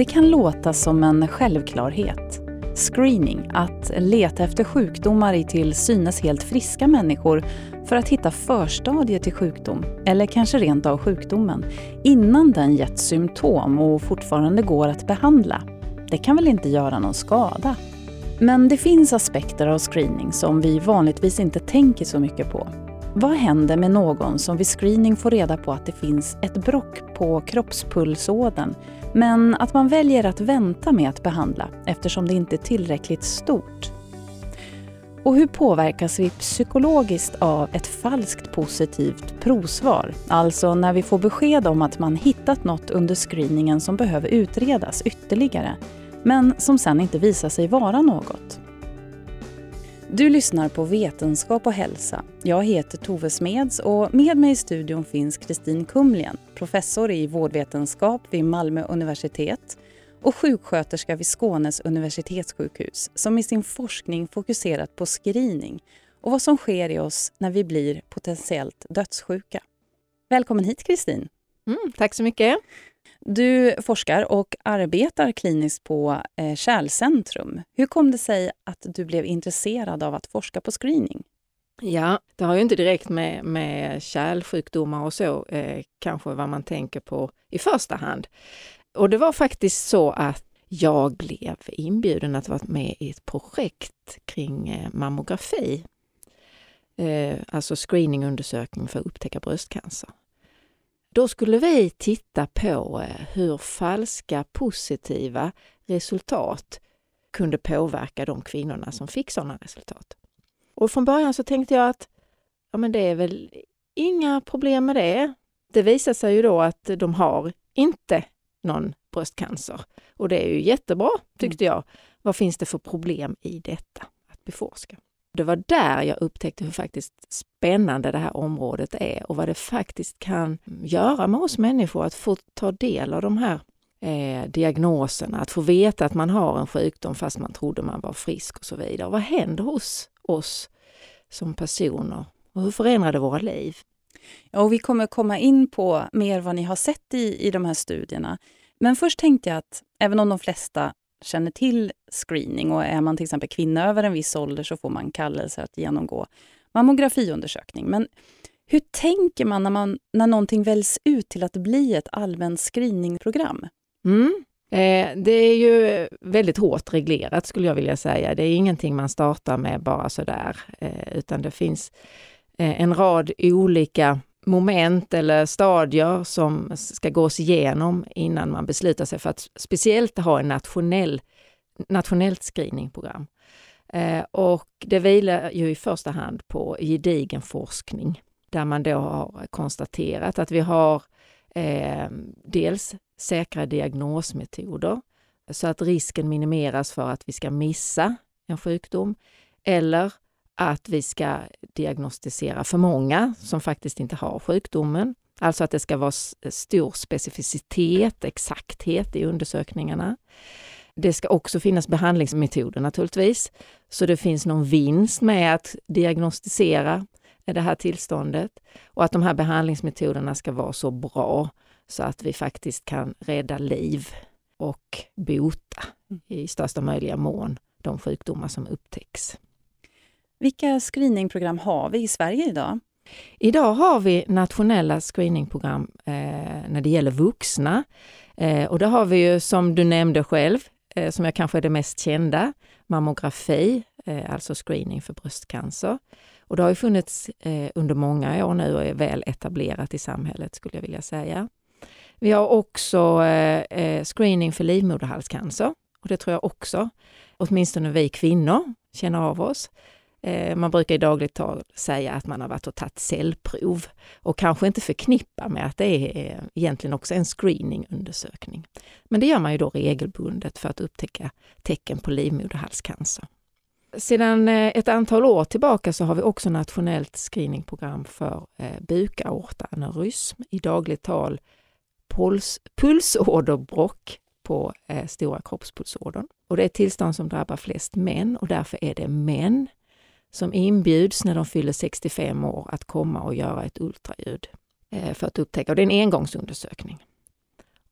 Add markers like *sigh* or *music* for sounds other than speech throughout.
Det kan låta som en självklarhet. Screening, att leta efter sjukdomar i till synes helt friska människor för att hitta förstadier till sjukdom, eller kanske rent av sjukdomen, innan den gett symptom och fortfarande går att behandla. Det kan väl inte göra någon skada? Men det finns aspekter av screening som vi vanligtvis inte tänker så mycket på. Vad händer med någon som vid screening får reda på att det finns ett brock på kroppspulsådern men att man väljer att vänta med att behandla eftersom det inte är tillräckligt stort? Och hur påverkas vi psykologiskt av ett falskt positivt provsvar? Alltså när vi får besked om att man hittat något under screeningen som behöver utredas ytterligare, men som sen inte visar sig vara något. Du lyssnar på Vetenskap och hälsa. Jag heter Tove Smeds och med mig i studion finns Kristin Kumlien, professor i vårdvetenskap vid Malmö universitet och sjuksköterska vid Skånes universitetssjukhus som i sin forskning fokuserat på screening och vad som sker i oss när vi blir potentiellt dödssjuka. Välkommen hit Kristin! Mm, tack så mycket! Du forskar och arbetar kliniskt på eh, Kärlcentrum. Hur kom det sig att du blev intresserad av att forska på screening? Ja, det har ju inte direkt med, med kärlsjukdomar och så eh, kanske vad man tänker på i första hand. Och det var faktiskt så att jag blev inbjuden att vara med i ett projekt kring eh, mammografi. Eh, alltså screeningundersökning för att upptäcka bröstcancer. Då skulle vi titta på eh, hur falska positiva resultat kunde påverka de kvinnorna som fick sådana resultat. Och från början så tänkte jag att ja, men det är väl inga problem med det. Det visar sig ju då att de har inte någon bröstcancer. Och det är ju jättebra, tyckte jag. Vad finns det för problem i detta att beforska? Det var där jag upptäckte hur faktiskt spännande det här området är och vad det faktiskt kan göra med oss människor att få ta del av de här eh, diagnoserna, att få veta att man har en sjukdom fast man trodde man var frisk och så vidare. Och vad händer hos oss som personer och hur förändrar det våra liv? Ja, och vi kommer komma in på mer vad ni har sett i, i de här studierna. Men först tänkte jag att även om de flesta känner till screening och är man till exempel kvinna över en viss ålder så får man kallelse att genomgå mammografiundersökning. Men hur tänker man när, man när någonting väljs ut till att bli ett allmänt screeningprogram? Mm. Eh, det är ju väldigt hårt reglerat skulle jag vilja säga. Det är ingenting man startar med bara sådär, eh, utan det finns eh, en rad olika moment eller stadier som ska gås igenom innan man beslutar sig för att speciellt ha en nationell, nationellt screeningprogram. Eh, och det vilar ju i första hand på gedigen forskning där man då har konstaterat att vi har eh, dels säkra diagnosmetoder så att risken minimeras för att vi ska missa en sjukdom eller att vi ska diagnostisera för många som faktiskt inte har sjukdomen. Alltså att det ska vara eh, stor specificitet, exakthet i undersökningarna. Det ska också finnas behandlingsmetoder naturligtvis, så det finns någon vinst med att diagnostisera eh, det här tillståndet och att de här behandlingsmetoderna ska vara så bra så att vi faktiskt kan rädda liv och bota i största möjliga mån de sjukdomar som upptäcks. Vilka screeningprogram har vi i Sverige idag? Idag har vi nationella screeningprogram eh, när det gäller vuxna. Eh, och det har vi ju som du nämnde själv, eh, som jag kanske är det mest kända, mammografi, eh, alltså screening för bröstcancer. Och det har ju funnits eh, under många år nu och är väl etablerat i samhället skulle jag vilja säga. Vi har också eh, eh screening för livmoderhalscancer och det tror jag också, åtminstone vi kvinnor, känner av oss. Eh, man brukar i dagligt tal säga att man har varit och tagit cellprov och kanske inte förknippa med att det är eh, egentligen också en screeningundersökning. Men det gör man ju då regelbundet för att upptäcka tecken på livmoderhalscancer. Sedan eh, ett antal år tillbaka så har vi också nationellt screeningprogram för bukaortaneurysm, i dagligt tal puls, pulsåderbråck på stora kroppspulsådern. Och det är ett tillstånd som drabbar flest män och därför är det män som inbjuds när de fyller 65 år att komma och göra ett ultraljud eh, för att upptäcka. Och det är en engångsundersökning.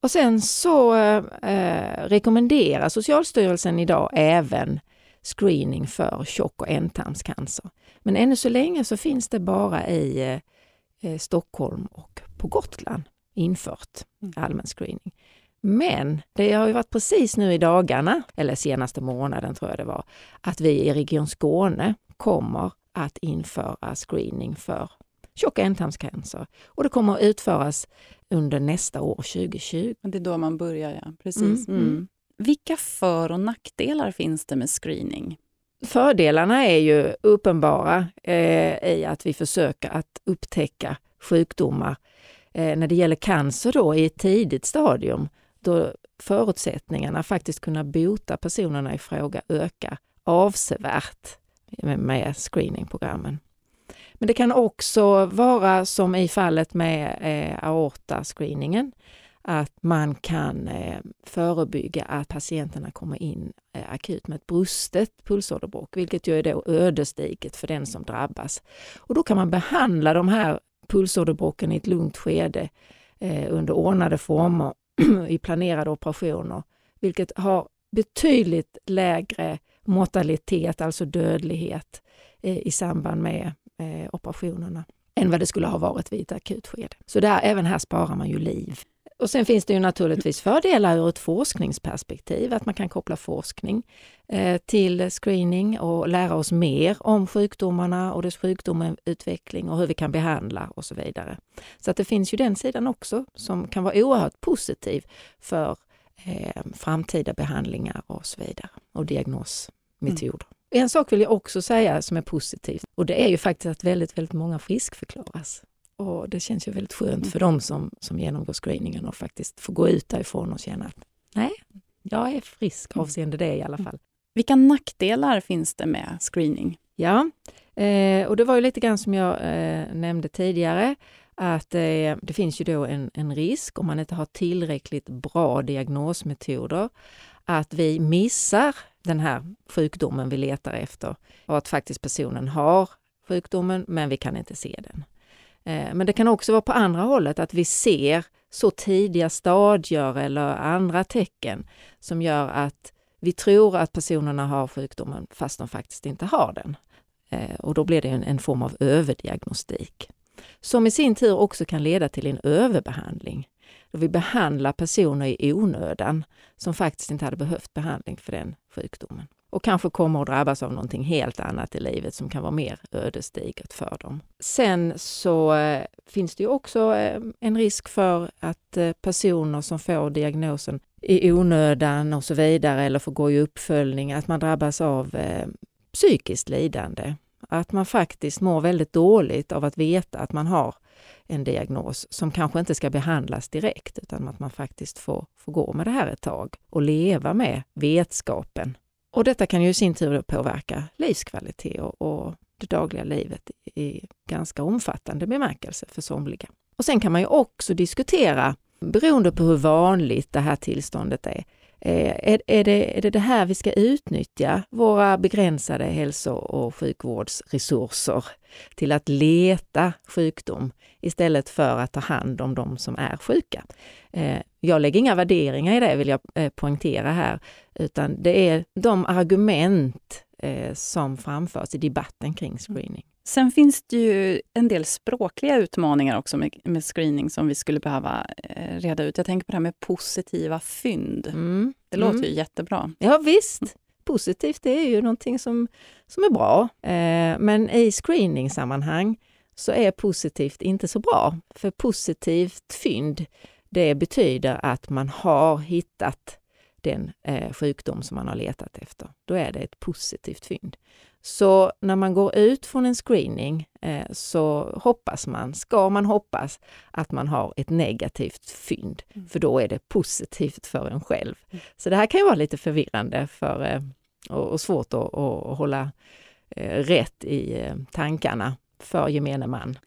Och sen så eh, rekommenderar Socialstyrelsen idag även screening för tjock och ändtarmscancer. Men ännu så länge så finns det bara i eh, Stockholm och på Gotland infört mm. allmän screening. Men det har ju varit precis nu i dagarna, eller senaste månaden tror jag det var, att vi i Region Skåne kommer att införa screening för tjock ändtarmscancer. Och det kommer att utföras under nästa år, 2020. Det är då man börjar, ja. Precis. Mm. Mm. Vilka för och nackdelar finns det med screening? Fördelarna är ju uppenbara eh, i att vi försöker att upptäcka sjukdomar eh, när det gäller cancer då i ett tidigt stadium då förutsättningarna faktiskt kunna bota personerna i fråga ökar avsevärt med screeningprogrammen. Men det kan också vara som i fallet med eh, aortascreeningen, att man kan eh, förebygga att patienterna kommer in eh, akut med ett brustet pulsåderbråck, vilket ju är då ödesdigert för den som drabbas. Och då kan man behandla de här pulsåderbråcken i ett lugnt skede eh, under ordnade former *clears throat* i planerade operationer, vilket har betydligt lägre mortalitet, alltså dödlighet, eh, i samband med eh, operationerna än vad det skulle ha varit vid ett akutskede. Så där, även här sparar man ju liv. Och sen finns det ju naturligtvis fördelar ur ett forskningsperspektiv, att man kan koppla forskning eh, till screening och lära oss mer om sjukdomarna och dess sjukdomsutveckling och hur vi kan behandla och så vidare. Så att det finns ju den sidan också som kan vara oerhört positiv för eh, framtida behandlingar och så vidare och diagnosmetoder. Mm. En sak vill jag också säga som är positivt och det är ju faktiskt att väldigt, väldigt många friskförklaras. Och det känns ju väldigt skönt mm. för dem som, som genomgår screeningen och faktiskt får gå ut därifrån och känna att nej, jag är frisk mm. avseende det i alla mm. fall. Vilka nackdelar finns det med screening? Ja, eh, och det var ju lite grann som jag eh, nämnde tidigare, att eh, det finns ju då en, en risk om man inte har tillräckligt bra diagnosmetoder, att vi missar den här sjukdomen vi letar efter och att faktiskt personen har sjukdomen men vi kan inte se den. Eh, men det kan också vara på andra hållet, att vi ser så tidiga stadier eller andra tecken som gör att vi tror att personerna har sjukdomen fast de faktiskt inte har den. Eh, och då blir det en, en form av överdiagnostik. Som i sin tur också kan leda till en överbehandling. Då vi behandlar personer i onödan som faktiskt inte hade behövt behandling för den sjukdomen och kanske kommer att drabbas av någonting helt annat i livet som kan vara mer ödesdigert för dem. Sen så eh, finns det ju också eh, en risk för att eh, personer som får diagnosen i onödan och så vidare eller får gå i uppföljning, att man drabbas av psykiskt lidande. Att man faktiskt mår väldigt dåligt av att veta att man har en diagnos som kanske inte ska behandlas direkt utan att man faktiskt får, får gå med det här ett tag och leva med vetskapen och detta kan ju i sin tur påverka livskvalitet och, och det dagliga livet i ganska omfattande bemärkelse för somliga. Och sen kan man ju också diskutera, beroende på hur vanligt det här tillståndet är, Eh, är, är, det, är det det här vi ska utnyttja, våra begränsade hälso och sjukvårdsresurser till att leta sjukdom istället för att ta hand om de som är sjuka? Eh, jag lägger inga värderingar i det vill jag eh, poängtera här, utan det är de argument eh, som framförs i debatten kring screening. Sen finns det ju en del språkliga utmaningar också med, med screening som vi skulle behöva eh, reda ut. Jag tänker på det här med positiva fynd. Mm. Det låter mm. ju jättebra. Ja visst, positivt det är ju någonting som, som är bra. Eh, men i screening-sammanhang så är positivt inte så bra. För positivt fynd, det betyder att man har hittat den eh, sjukdom som man har letat efter. Då är det ett positivt fynd. Så när man går ut från en screening eh, så hoppas man, ska man hoppas, att man har ett negativt fynd, mm. för då är det positivt för en själv. Mm. Så det här kan ju vara lite förvirrande för, eh, och, och, svårt att, att hålla eh, rätt i eh, tankarna för gemene man.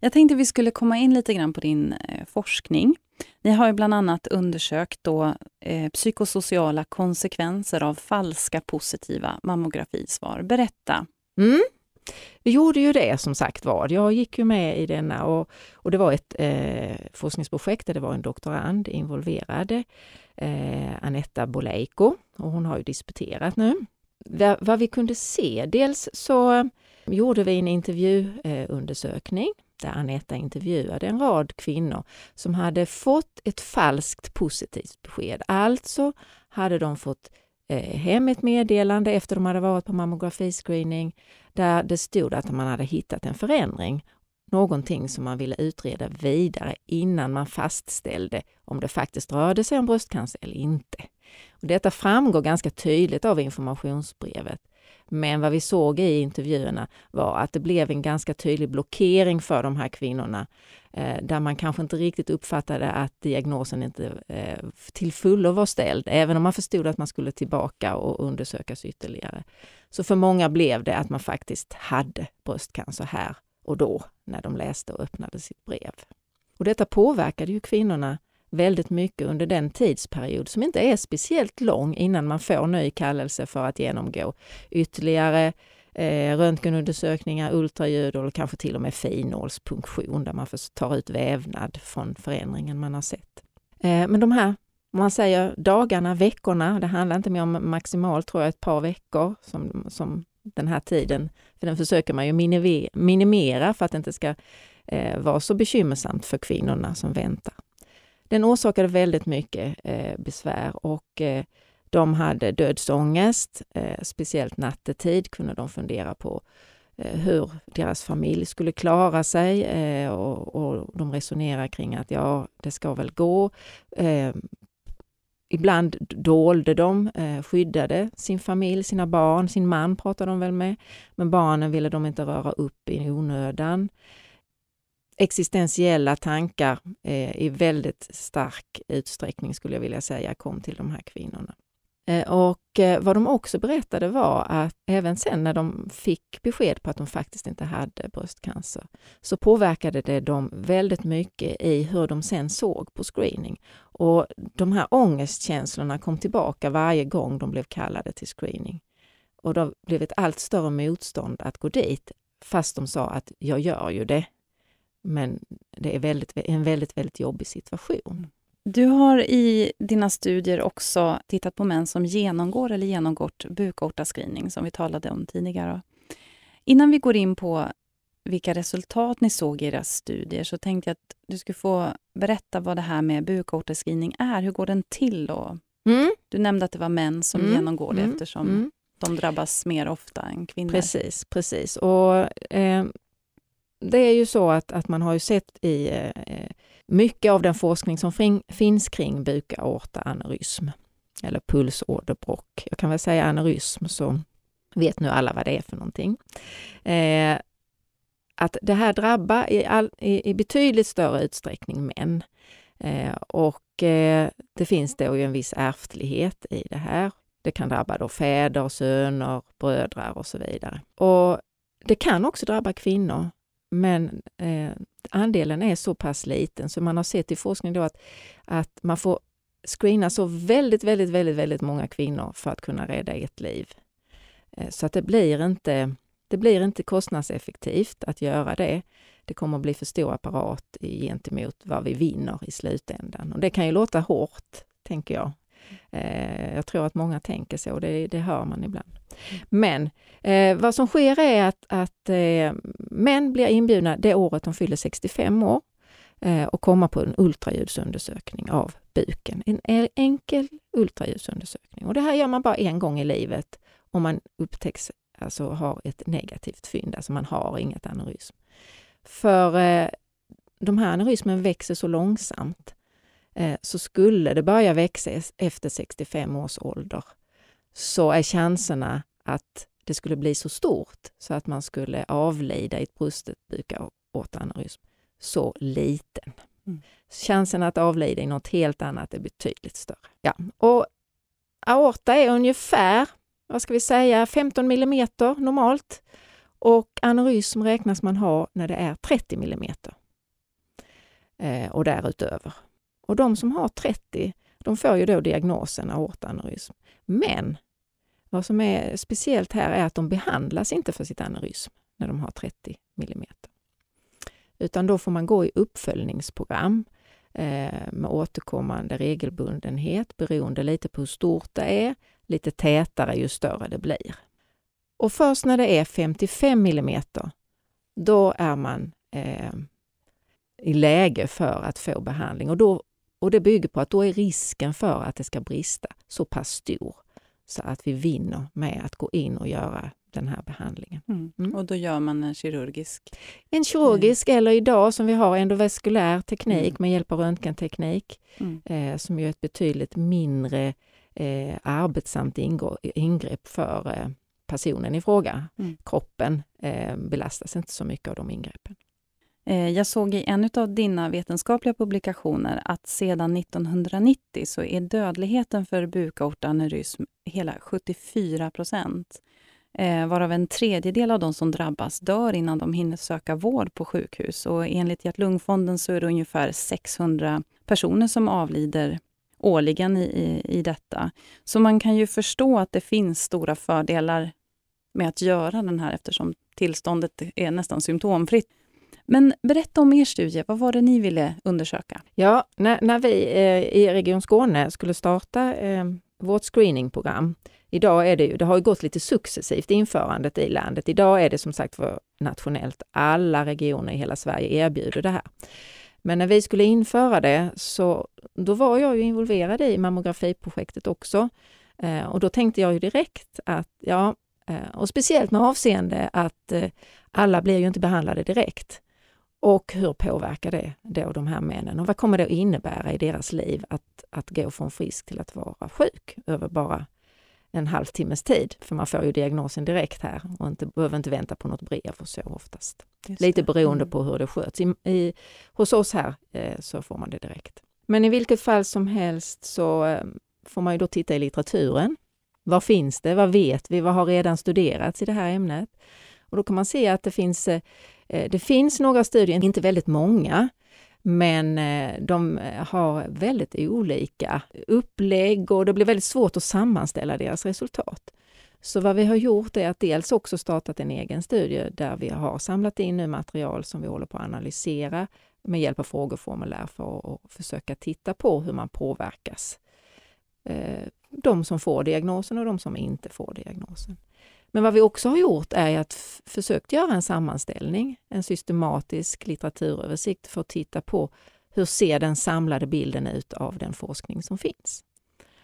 Jag tänkte vi skulle komma in lite grann på din eh, forskning. Ni har ju bland annat undersökt då, eh, psykosociala konsekvenser av falska positiva mammografisvar. Berätta. Mm. vi gjorde ju det som sagt var. Jag gick ju med i denna och, och det var ett eh, forskningsprojekt där det var en doktorand involverad, eh, Anetta Boleiko, och hon har ju disputerat nu. Va, vad vi kunde se, dels så gjorde vi en intervjuundersökning där Anetta intervjuade en rad kvinnor som hade fått ett falskt positivt besked. Alltså hade de fått eh, hem ett meddelande efter de hade varit på mammografiscreening där det stod att man hade hittat en förändring, någonting som man ville utreda vidare innan man fastställde om det faktiskt rörde sig om bröstcancer eller inte. Och detta framgår ganska tydligt av informationsbrevet. Men vad vi såg i intervjuerna var att det blev en ganska tydlig blockering för de här kvinnorna eh, där man kanske inte riktigt uppfattade att diagnosen inte eh, till fullo var ställd, även om man förstod att man skulle tillbaka och undersökas ytterligare. Så för många blev det att man faktiskt hade bröstcancer här och då när de läste och öppnade sitt brev. Och detta påverkade ju kvinnorna väldigt mycket under den tidsperiod som inte är speciellt lång innan man får ny kallelse för att genomgå ytterligare eh, röntgenundersökningar, ultraljud eller kanske till och med finålspunktion där man tar ut vävnad från förändringen man har sett. Eh, men de här, om man säger dagarna, veckorna, det handlar inte mer om maximalt tror jag ett par veckor som, som den här tiden, för den försöker man ju minimera för att det inte ska eh, vara så bekymmersamt för kvinnorna som väntar. Den orsakade väldigt mycket eh, besvär och eh, de hade dödsångest, eh, speciellt nattetid kunde de fundera på eh, hur deras familj skulle klara sig eh, och, och, de resonerar kring att ja, det ska väl gå. Eh, ibland dolde de, eh, skyddade sin familj, sina barn, sin man pratade de väl med, men barnen ville de inte röra upp i onödan existentiella tankar eh, i väldigt stark utsträckning, skulle jag vilja säga, kom till de här kvinnorna. Eh, och eh, vad de också berättade var att även sen när de fick besked på att de faktiskt inte hade bröstcancer, så påverkade det dem väldigt mycket i hur de sen såg på screening. Och de här ångestkänslorna kom tillbaka varje gång de blev kallade till screening. Och det blev ett allt större motstånd att gå dit, fast de sa att jag gör ju det, men det är väldigt, en väldigt, väldigt jobbig situation. Du har i dina studier också tittat på män som genomgår eller genomgått bukårtascreening, som vi talade om tidigare. Innan vi går in på vilka resultat ni såg i era studier så tänkte jag att du skulle få berätta vad det här med bukårtascreening är. Hur går den till? Då? Mm. Du nämnde att det var män som mm. genomgår det mm. eftersom mm. de drabbas mer ofta än kvinnor. Precis, precis. Och, eh, det är ju så att, att man har ju sett i eh, mycket av den forskning som fring, finns kring bukaortaaneurysm eller pulsåderbråck. Jag kan väl säga aneurysm så vet nu alla vad det är för någonting. Eh, att det här drabbar i, all, i, i betydligt större utsträckning män. Eh, och eh, det finns då ju en viss ärftlighet i det här. Det kan drabba då fäder, söner, brödrar och så vidare. Och det kan också drabba kvinnor men eh, andelen är så pass liten så man har sett i forskning då att, att man får screena så väldigt, väldigt, väldigt, väldigt många kvinnor för att kunna rädda ett liv. Eh, så att det blir inte det blir inte kostnadseffektivt att göra det. Det kommer att bli för stor apparat gentemot vad vi vinner i slutändan. Och det kan ju låta hårt, tänker jag. Eh, jag tror att många tänker så, det, det hör man ibland. Men eh, vad som sker är att, att eh, män blir inbjudna det året de fyller 65 år eh, och kommer på en ultraljudsundersökning av buken. En e-, enkel ultraljudsundersökning. Och det här gör man bara en gång i livet om man upptäcks, alltså har ett negativt fynd, alltså man har inget aneurysm. För eh, de här aneurysmen växer så långsamt Eh, så skulle det börja växa efter 65 års ålder så är chanserna att det skulle bli så stort så att man skulle avlida i ett brustet bukaortaneurysm så liten. Mm. Chansen att avlida i något helt annat är betydligt större. Ja. Och aorta är ungefär, vad ska vi säga, 15 millimeter normalt och aneurysm räknas man ha när det är 30 millimeter eh, och därutöver. Och de som har 30, de får ju då diagnosen aortaneurysm. Men vad som är speciellt här är att de behandlas inte för sitt aneurysm. när de har 30 mm. Utan då får man gå i uppföljningsprogram eh, med återkommande regelbundenhet beroende lite på hur stort det är, lite tätare ju större det blir. Och först när det är 55 mm, då är man eh, i läge för att få behandling. Och, då, och det bygger på att då är risken för att det ska brista så pass stor så att vi vinner med att gå in och göra den här behandlingen. Mm. Mm. Och då gör man en kirurgisk? En kirurgisk mm. eller idag som vi har endovaskulär teknik mm. med hjälp av röntgenteknik mm. eh, som är ett betydligt mindre eh, arbetsamt ingrepp för eh, personen i fråga. Mm. Kroppen eh, belastas inte så mycket av de ingreppen. Eh, jag såg i en av dina vetenskapliga publikationer att sedan 1990 så är dödligheten för bukaortaneurysm hela 74 procent. Eh, varav en tredjedel av de som drabbas dör innan de hinner söka vård på sjukhus. Och enligt Hjärt-Lungfonden så är det ungefär 600 personer som avlider årligen i, i, i detta. Så man kan ju förstå att det finns stora fördelar med att göra den här eftersom tillståndet är nästan symptomfritt. Men berätta om er studie. Vad var det ni ville undersöka? Ja, när, när vi eh, i Region Skåne skulle starta eh, vårt screeningprogram. Idag är det ju, det har ju gått lite successivt införandet i landet. Idag är det som sagt för nationellt. Alla regioner i hela Sverige erbjuder det här. Men när vi skulle införa det så då var jag ju involverad i mammografiprojektet också. Eh, och då tänkte jag ju direkt att ja, eh, och speciellt med avseende att eh, alla blir ju inte behandlade direkt. Och hur påverkar det då de här männen? Och vad kommer det att innebära i deras liv att, att gå från frisk till att vara sjuk över bara en halvtimmes tid? För man får ju diagnosen direkt här och inte, behöver inte vänta på något brev och så oftast. Lite beroende mm. på hur det sköts. I, i, hos oss här eh, så får man det direkt. Men i vilket fall som helst så eh, får man ju då titta i litteraturen. Vad finns det? Vad vet vi? Vad har redan studerats i det här ämnet? Och då kan man se att det finns eh, Eh, Eh, det finns några studier, inte väldigt många, men eh, de eh, har väldigt olika upplägg och det blir väldigt svårt att sammanställa deras resultat. Så vad vi har gjort är att dels också startat en egen studie där vi har samlat in nu material som vi håller på att analysera med hjälp av frågeformulär för att försöka titta på hur man påverkas. De som får diagnosen och de som inte får diagnosen. Men vad vi också har gjort är att försökt göra en sammanställning, en systematisk litteraturöversikt för att titta på hur ser den samlade bilden ut av den forskning som finns.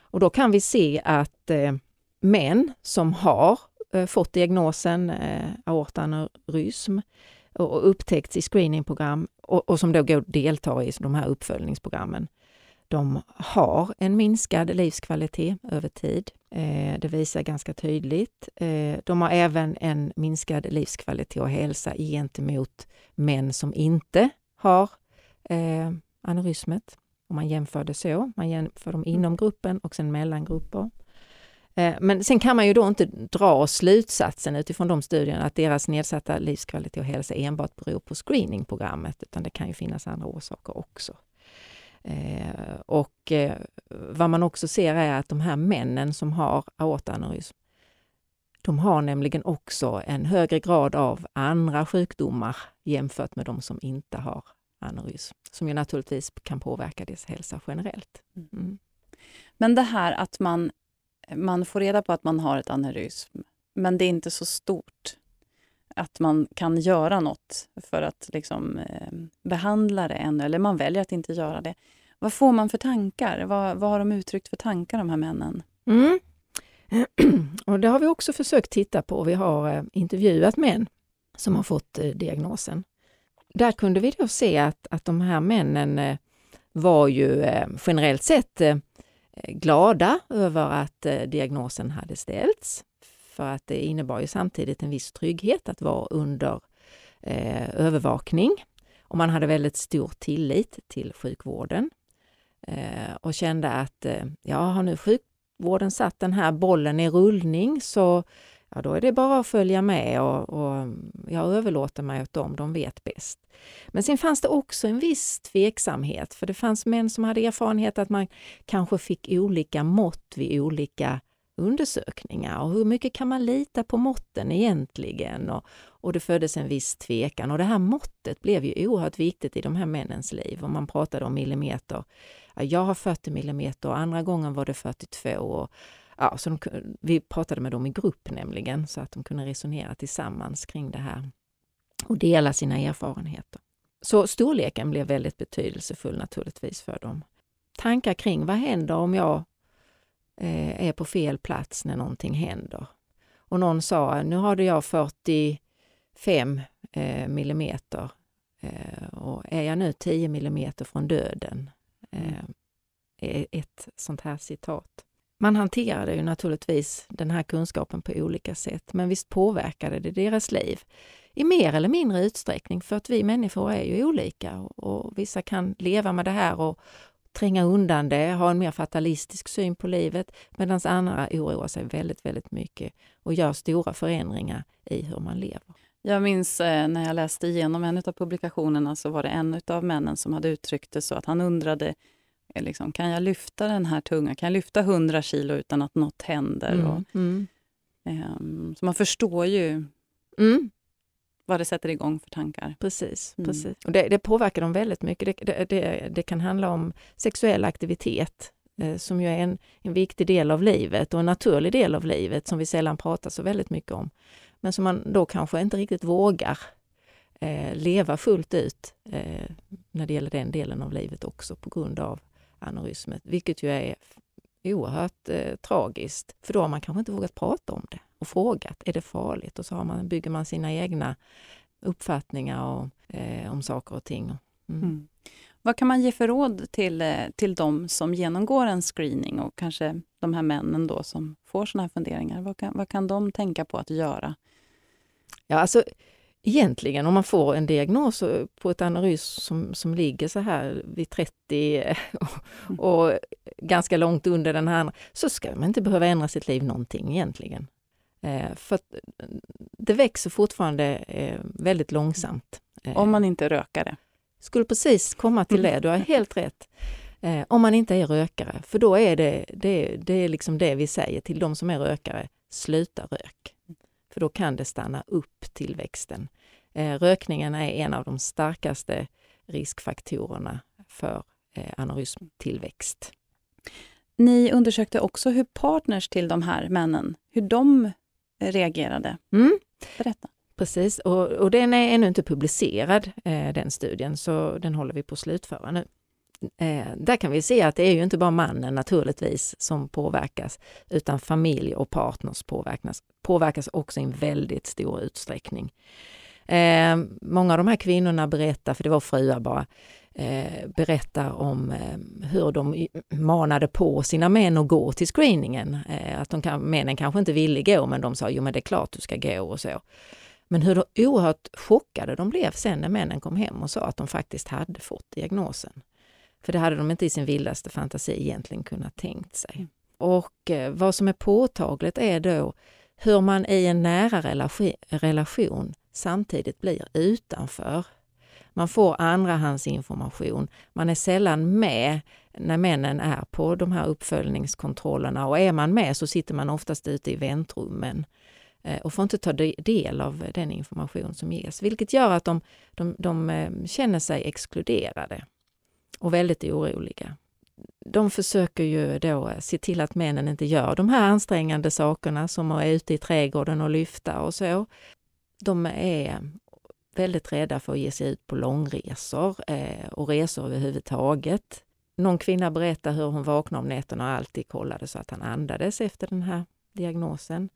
Och då kan vi se att eh, män som har eh, fått diagnosen eh, aortaneurysm och upptäckts i screeningprogram och, och som då går, deltar i de här uppföljningsprogrammen, de har en minskad livskvalitet över tid. Eh, det visar ganska tydligt. Eh, de har även en minskad livskvalitet och hälsa gentemot män som inte har eh, aneurysmet. Om man jämför det så. Man jämför dem inom gruppen och sen mellan grupper. Eh, men sen kan man ju då inte dra slutsatsen utifrån de studierna att deras nedsatta livskvalitet och hälsa enbart beror på screeningprogrammet, utan det kan ju finnas andra orsaker också. Eh, och eh, vad man också ser är att de här männen som har aortaneurysm, de har nämligen också en högre grad av andra sjukdomar jämfört med de som inte har aneurysm, som ju naturligtvis kan påverka deras hälsa generellt. Mm. mm. Men det här att man, man får reda på att man har ett aneurysm, men det är inte så stort att man kan göra något för att liksom, eh, behandla det ännu, eller man väljer att inte göra det. Vad får man för tankar? Vad, vad har de uttryckt för tankar, de här männen? Mm. *clears throat* Och det har vi också försökt titta på. Vi har eh, intervjuat män som har fått eh, diagnosen. Där kunde vi då se att, att de här männen eh, var ju eh, generellt sett eh, glada över att eh, diagnosen hade ställts för att det innebar ju samtidigt en viss trygghet att vara under eh, övervakning. Och man hade väldigt stor tillit till sjukvården eh, och kände att eh, ja, har nu sjukvården satt den här bollen i rullning så ja, då är det bara att följa med och, och jag överlåter mig åt dem, de vet bäst. Men sen fanns det också en viss tveksamhet, för det fanns män som hade erfarenhet att man kanske fick olika mått vid olika undersökningar och hur mycket kan man lita på måtten egentligen? Och, och det föddes en viss tvekan och det här måttet blev ju oerhört viktigt i de här männens liv. Och man pratade om millimeter. Jag har 40 millimeter och andra gången var det 42. Och, ja, så de, vi pratade med dem i grupp nämligen så att de kunde resonera tillsammans kring det här och dela sina erfarenheter. Så storleken blev väldigt betydelsefull naturligtvis för dem. Tankar kring vad händer om jag eh, är på fel plats när någonting händer? Och någon sa, nu hade jag 45 eh, millimeter eh, och är jag nu 10 millimeter från döden? Eh, är ett sånt här citat. Man hanterade ju naturligtvis den här kunskapen på olika sätt, men visst påverkade det deras liv i mer eller mindre utsträckning för att vi människor är ju olika och, och vissa kan leva med det här och tränga undan det, ha en mer fatalistisk syn på livet medan andra oroar sig väldigt, väldigt mycket och gör stora förändringar i hur man lever. Jag minns eh, när jag läste igenom en av publikationerna så var det en av männen som hade uttryckt det så att han undrade eh, liksom, kan jag lyfta den här tungan, kan jag lyfta 100 kilo utan att något händer? Mm, och, mm. Eh, så man förstår ju mm vad det sätter igång för tankar. Precis. Mm. precis. Och det, det, påverkar dem väldigt mycket. Det, det, det kan handla om sexuell aktivitet eh, som ju är en, en viktig del av livet och en naturlig del av livet som vi sällan pratar så väldigt mycket om. Men som man då kanske inte riktigt vågar eh, leva fullt ut eh, när det gäller den delen av livet också på grund av aneurysmet, vilket ju är oerhört eh, tragiskt. För då har man kanske inte vågat prata om det och frågat, är det farligt? Och så har man, bygger man sina egna uppfattningar och, eh, om saker och ting. Mm. Mm. Vad kan man ge för råd till, eh, till de som genomgår en screening och kanske de här männen då som får såna här funderingar? Vad kan, vad kan de tänka på att göra? Ja, alltså egentligen om man får en diagnos på ett analys som, som ligger så här vid 30 och, och ganska långt under den här, så ska man inte behöva ändra sitt liv någonting egentligen. Eh, för det växer fortfarande eh, väldigt långsamt. Eh, om man inte är rökare? Skulle precis komma till det, du har helt rätt. Eh, om man inte är rökare, för då är det, det, det är liksom det vi säger till de som är rökare, sluta rök. För då kan det stanna upp tillväxten. Eh, rökningen är en av de starkaste riskfaktorerna för eh, aneurysmtillväxt. Ni undersökte också hur partners till de här männen, hur de reagerade. Mm. Berätta. Precis, och, och den är ännu inte publicerad, eh, den studien, så den håller vi på att slutföra nu. Eh, där kan vi se att det är ju inte bara mannen naturligtvis som påverkas, utan familj och partners påverkas, påverkas också i en väldigt stor utsträckning. Eh, många av de här kvinnorna berättar, för det var fruar bara, eh, berättar om eh, hur de manade på sina män att gå till screeningen. Eh, att de kan, männen kanske inte ville gå, men de sa jo men det är klart du ska gå och så. Men hur oerhört chockade de blev sen när männen kom hem och sa att de faktiskt hade fått diagnosen. För det hade de inte i sin vildaste fantasi egentligen kunnat tänkt sig. Mm. Och eh, vad som är påtagligt är då hur man i en nära relation, relation samtidigt blir utanför man får andrahandsinformation. Man är sällan med när männen är på de här uppföljningskontrollerna och är man med så sitter man oftast ute i väntrummen eh, och får inte ta del av den information som ges, vilket gör att de, de, de eh, känner sig exkluderade och väldigt oroliga. De försöker ju då eh, se till att männen inte gör de här ansträngande sakerna som att vara ute i trädgården och lyfta och så. De är väldigt rädda för att ge sig ut på långresor eh, och resor överhuvudtaget. Någon kvinna berättar hur hon vaknade om nätterna och alltid kollade så att han andades efter den här diagnosen.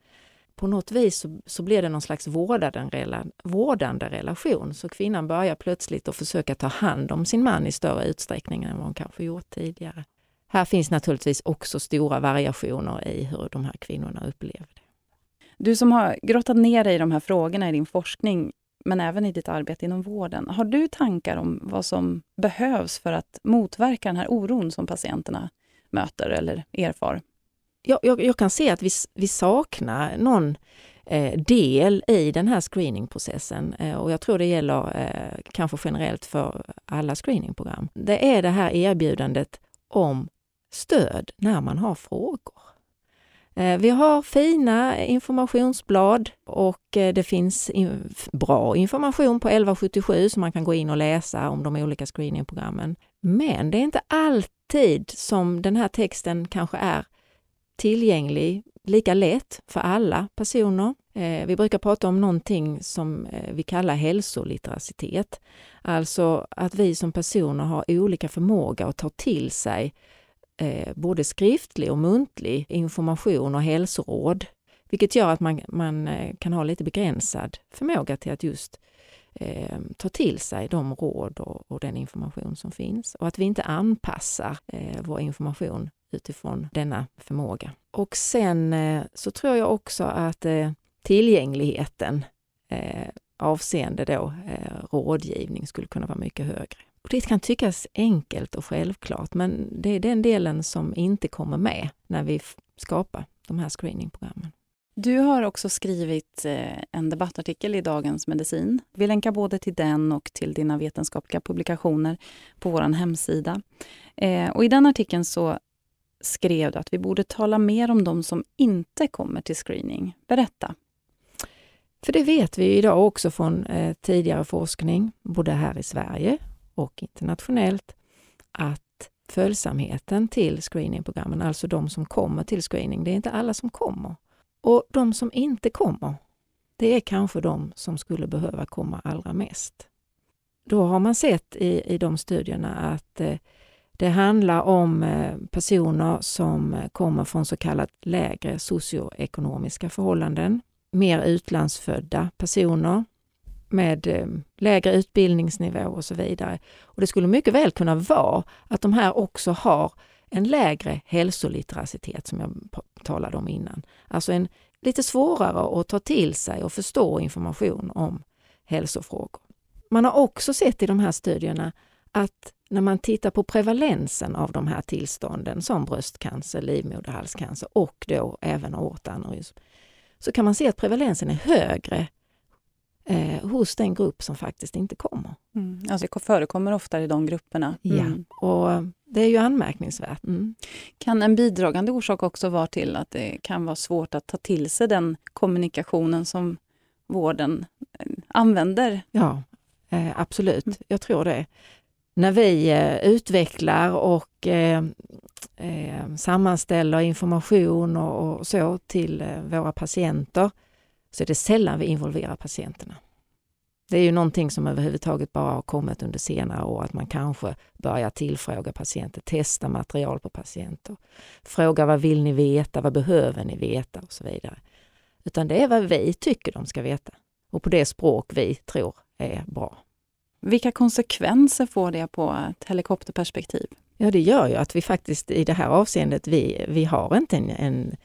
På något vis så, så blir det någon slags vårdande, vårdande relation, så kvinnan börjar plötsligt att försöka ta hand om sin man i större utsträckning än vad hon kanske gjort tidigare. Här finns naturligtvis också stora variationer i hur de här kvinnorna upplever det. Du som har grottat ner dig i de här frågorna i din forskning, men även i ditt arbete inom vården. Har du tankar om vad som behövs för att motverka den här oron som patienterna möter eller erfar? Jag, jag, jag kan se att vi, vi saknar någon eh, del i den här screeningprocessen eh, och jag tror det gäller eh, kanske generellt för alla screeningprogram. Det är det här erbjudandet om stöd när man har frågor. Eh, vi har fina informationsblad och eh, det finns bra information på 1177 som man kan gå in och läsa om de olika screeningprogrammen. Men det är inte alltid som den här texten kanske är tillgänglig lika lätt för alla personer. Eh, vi brukar prata om någonting som vi kallar hälsolitteracitet, Alltså att vi som personer har olika förmåga att ta till sig eh, både skriftlig och muntlig information och hälsoråd, vilket gör att man, man eh, kan ha lite begränsad förmåga till att just eh, ta till sig de råd och, och, den information som finns och att vi inte anpassar eh, vår information utifrån denna förmåga. Och sen eh, så tror jag också att eh, tillgängligheten eh, avseende då eh, rådgivning skulle kunna vara mycket högre. Och det kan tyckas enkelt och självklart, men det är den delen som inte kommer med när vi skapar de här screeningprogrammen. Du har också skrivit eh, en debattartikel i Dagens Medicin. Vi länkar både till den och till dina vetenskapliga publikationer på vår hemsida. Eh, och I den artikeln så skrev du att vi borde tala mer om de som inte kommer till screening. Berätta. För det vet vi idag också från eh, tidigare forskning, både här i Sverige och internationellt att följsamheten till screeningprogrammen, alltså de som kommer till screening, det är inte alla som kommer. Och de som inte kommer, det är kanske de som skulle behöva komma allra mest. Då har man sett i, i de studierna att eh, det handlar om eh, personer som kommer från så kallat lägre socioekonomiska förhållanden, mer utlandsfödda personer, med eh, lägre utbildningsnivå och så vidare. Och Det skulle mycket väl kunna vara att de här också har en lägre hälsoliteracitet som jag talade om innan. Alltså en lite svårare att ta till sig och förstå information om hälsofrågor. Man har också sett i de här studierna att när man tittar på prevalensen av de här tillstånden som bröstcancer, livmoderhalscancer och då även aortaneurysm, så kan man se att prevalensen är högre eh, hos den grupp som faktiskt inte kommer. Mm. Alltså det förekommer oftare i de grupperna. Mm. Ja, och det är ju anmärkningsvärt. Mm. Kan en bidragande orsak också vara till att det kan vara svårt att ta till sig den kommunikationen som vården eh, använder? Ja, eh, absolut. Mm. Jag tror det. När vi eh, utvecklar och eh, sammanställer information och, och så till våra patienter så är det sällan vi involverar patienterna. Det är ju någonting som överhuvudtaget bara har kommit under senare år, att man kanske börjar tillfråga patienter, testa material på patienter, fråga vad vill ni veta, vad behöver ni veta och så vidare. Utan det är vad vi tycker de ska veta och på det språk vi tror är bra. Vilka konsekvenser får det på ett helikopterperspektiv? Ja, det gör ju att vi faktiskt i det här avseendet, vi, vi har inte en, en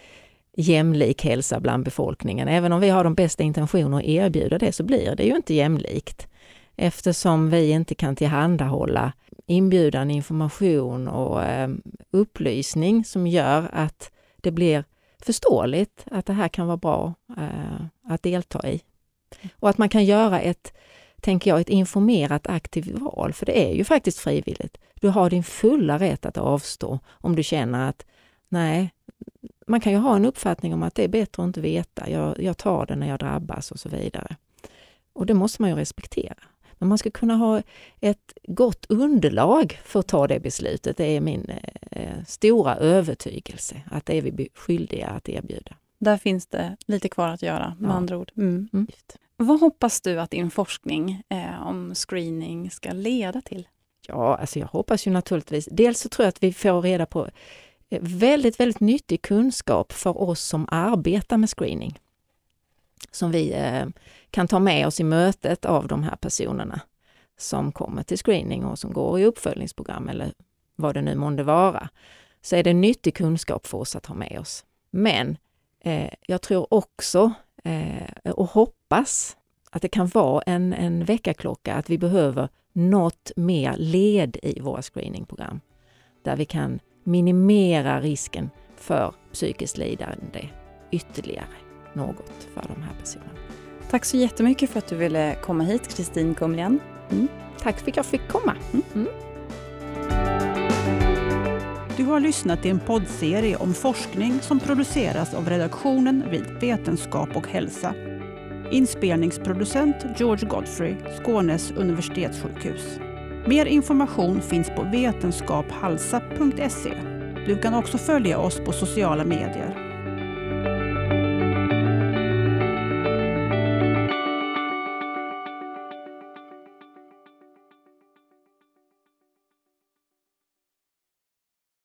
jämlik hälsa bland befolkningen. Även om vi har de bästa intentioner att erbjuda det så blir det ju inte jämlikt eftersom vi inte kan tillhandahålla inbjudan, information och eh, upplysning som gör att det blir förståeligt att det här kan vara bra eh, att delta i. Och att man kan göra ett, tänker jag, ett informerat aktivt val, för det är ju faktiskt frivilligt. Du har din fulla rätt att avstå om du känner att nej, man kan ju ha en uppfattning om att det är bättre att inte veta, jag, jag tar det när jag drabbas och så vidare. Och det måste man ju respektera. Men man ska kunna ha ett gott underlag för att ta det beslutet. Det är min eh, stora övertygelse att det är vi skyldiga att erbjuda. Där finns det lite kvar att göra med ja. andra ord. Mm. Mm. Vad hoppas du att din forskning eh, om screening ska leda till? Ja, alltså jag hoppas ju naturligtvis, dels så tror jag att vi får reda på väldigt, väldigt nyttig kunskap för oss som arbetar med screening. Som vi eh, kan ta med oss i mötet av de här personerna som kommer till screening och som går i uppföljningsprogram eller vad det nu månde vara. Så är det nyttig kunskap för oss att ha med oss. Men eh, jag tror också eh, och hoppas att det kan vara en, en väckarklocka att vi behöver något mer led i våra screeningprogram. Där vi kan minimera risken för psykiskt lidande ytterligare något för de här personerna. Tack så jättemycket för att du ville komma hit, Kristin Kumlien. Mm. Tack för att jag fick komma. Mm. Mm. Du har lyssnat till en poddserie om forskning som produceras av redaktionen vid Vetenskap och hälsa. Inspelningsproducent George Godfrey, Skånes universitetssjukhus. Mer information finns på vetenskaphalsa.se. Du kan också följa oss på sociala medier.